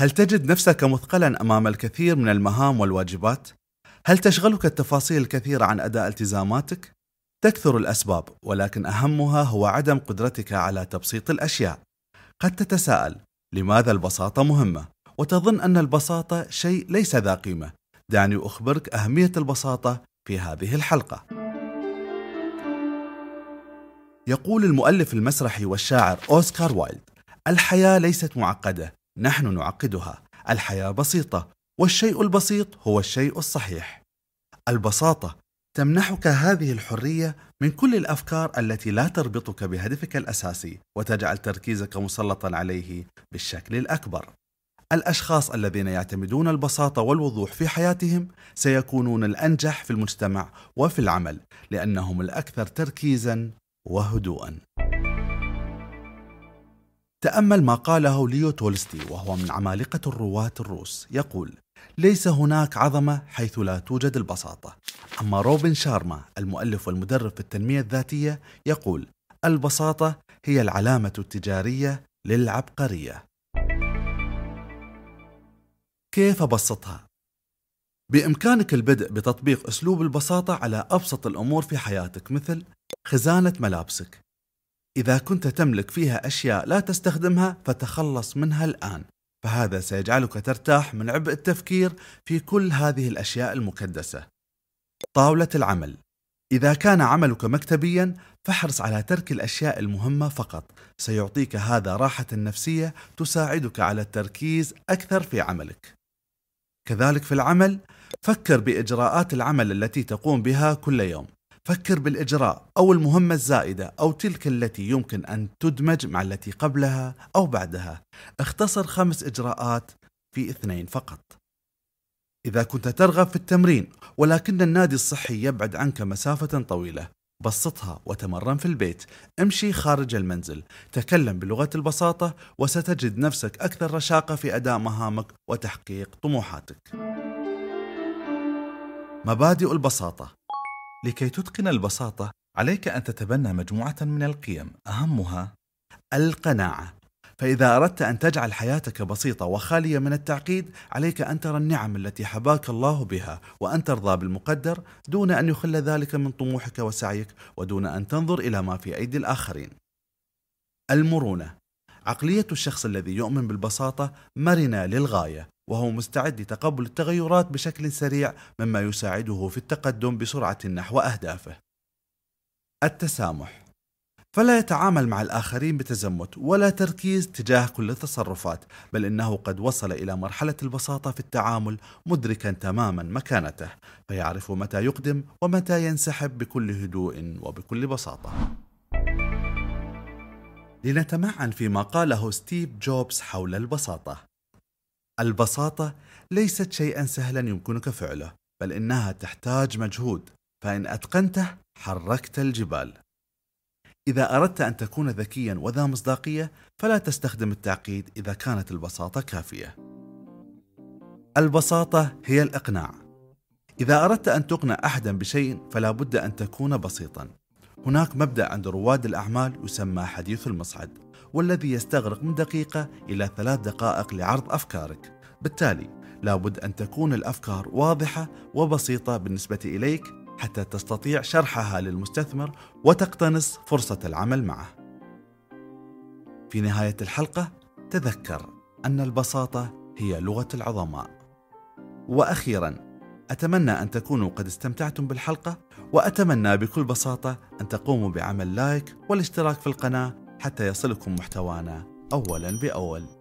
هل تجد نفسك مثقلا أمام الكثير من المهام والواجبات؟ هل تشغلك التفاصيل الكثيرة عن أداء التزاماتك؟ تكثر الأسباب ولكن أهمها هو عدم قدرتك على تبسيط الأشياء. قد تتساءل لماذا البساطة مهمة؟ وتظن أن البساطة شيء ليس ذا قيمة. دعني أخبرك أهمية البساطة في هذه الحلقة. يقول المؤلف المسرحي والشاعر أوسكار وايلد: الحياة ليست معقدة نحن نعقدها. الحياة بسيطة والشيء البسيط هو الشيء الصحيح. البساطة تمنحك هذه الحرية من كل الأفكار التي لا تربطك بهدفك الأساسي وتجعل تركيزك مسلطا عليه بالشكل الأكبر. الأشخاص الذين يعتمدون البساطة والوضوح في حياتهم سيكونون الأنجح في المجتمع وفي العمل لأنهم الأكثر تركيزا وهدوءا. تأمل ما قاله ليو تولستي وهو من عمالقة الرواة الروس يقول ليس هناك عظمة حيث لا توجد البساطة. أما روبن شارما المؤلف والمدرب في التنمية الذاتية يقول البساطة هي العلامة التجارية للعبقرية. كيف أبسطها؟ بإمكانك البدء بتطبيق أسلوب البساطة على أبسط الأمور في حياتك مثل خزانة ملابسك. إذا كنت تملك فيها أشياء لا تستخدمها فتخلص منها الآن. فهذا سيجعلك ترتاح من عبء التفكير في كل هذه الأشياء المكدسة. طاولة العمل. إذا كان عملك مكتبيا فاحرص على ترك الأشياء المهمة فقط. سيعطيك هذا راحة نفسية تساعدك على التركيز أكثر في عملك. كذلك في العمل فكر بإجراءات العمل التي تقوم بها كل يوم. فكر بالإجراء أو المهمة الزائدة أو تلك التي يمكن أن تدمج مع التي قبلها أو بعدها. اختصر خمس إجراءات في اثنين فقط. إذا كنت ترغب في التمرين ولكن النادي الصحي يبعد عنك مسافة طويلة بسطها وتمرن في البيت. امشي خارج المنزل. تكلم بلغة البساطة وستجد نفسك أكثر رشاقة في أداء مهامك وتحقيق طموحاتك. مبادئ البساطة. لكي تتقن البساطة عليك أن تتبنى مجموعة من القيم أهمها القناعة. فإذا أردت أن تجعل حياتك بسيطة وخالية من التعقيد عليك أن ترى النعم التي حباك الله بها وأن ترضى بالمقدر دون أن يخل ذلك من طموحك وسعيك ودون أن تنظر إلى ما في أيدي الآخرين. المرونة. عقلية الشخص الذي يؤمن بالبساطة مرنة للغاية وهو مستعد لتقبل التغيرات بشكل سريع مما يساعده في التقدم بسرعة نحو أهدافه. التسامح فلا يتعامل مع الآخرين بتزمت ولا تركيز تجاه كل التصرفات بل إنه قد وصل إلى مرحلة البساطة في التعامل مدركا تماما مكانته فيعرف متى يقدم ومتى ينسحب بكل هدوء وبكل بساطة لنتمعن فيما قاله ستيف جوبز حول البساطة. البساطة ليست شيئا سهلا يمكنك فعله بل إنها تحتاج مجهود فإن أتقنته حركت الجبال. إذا أردت أن تكون ذكيا وذا مصداقية فلا تستخدم التعقيد إذا كانت البساطة كافية. البساطة هي الإقناع. إذا أردت أن تقنع أحدا بشيء فلا بد أن تكون بسيطا. هناك مبدأ عند رواد الأعمال يسمى حديث المصعد والذي يستغرق من دقيقة إلى ثلاث دقائق لعرض أفكارك بالتالي لابد أن تكون الأفكار واضحة وبسيطة بالنسبة إليك حتى تستطيع شرحها للمستثمر وتقتنص فرصة العمل معه. في نهاية الحلقة تذكر أن البساطة هي لغة العظماء. وأخيرا أتمنى أن تكونوا قد استمتعتم بالحلقة وأتمنى بكل بساطة أن تقوموا بعمل لايك والاشتراك في القناة حتى يصلكم محتوانا أولا بأول.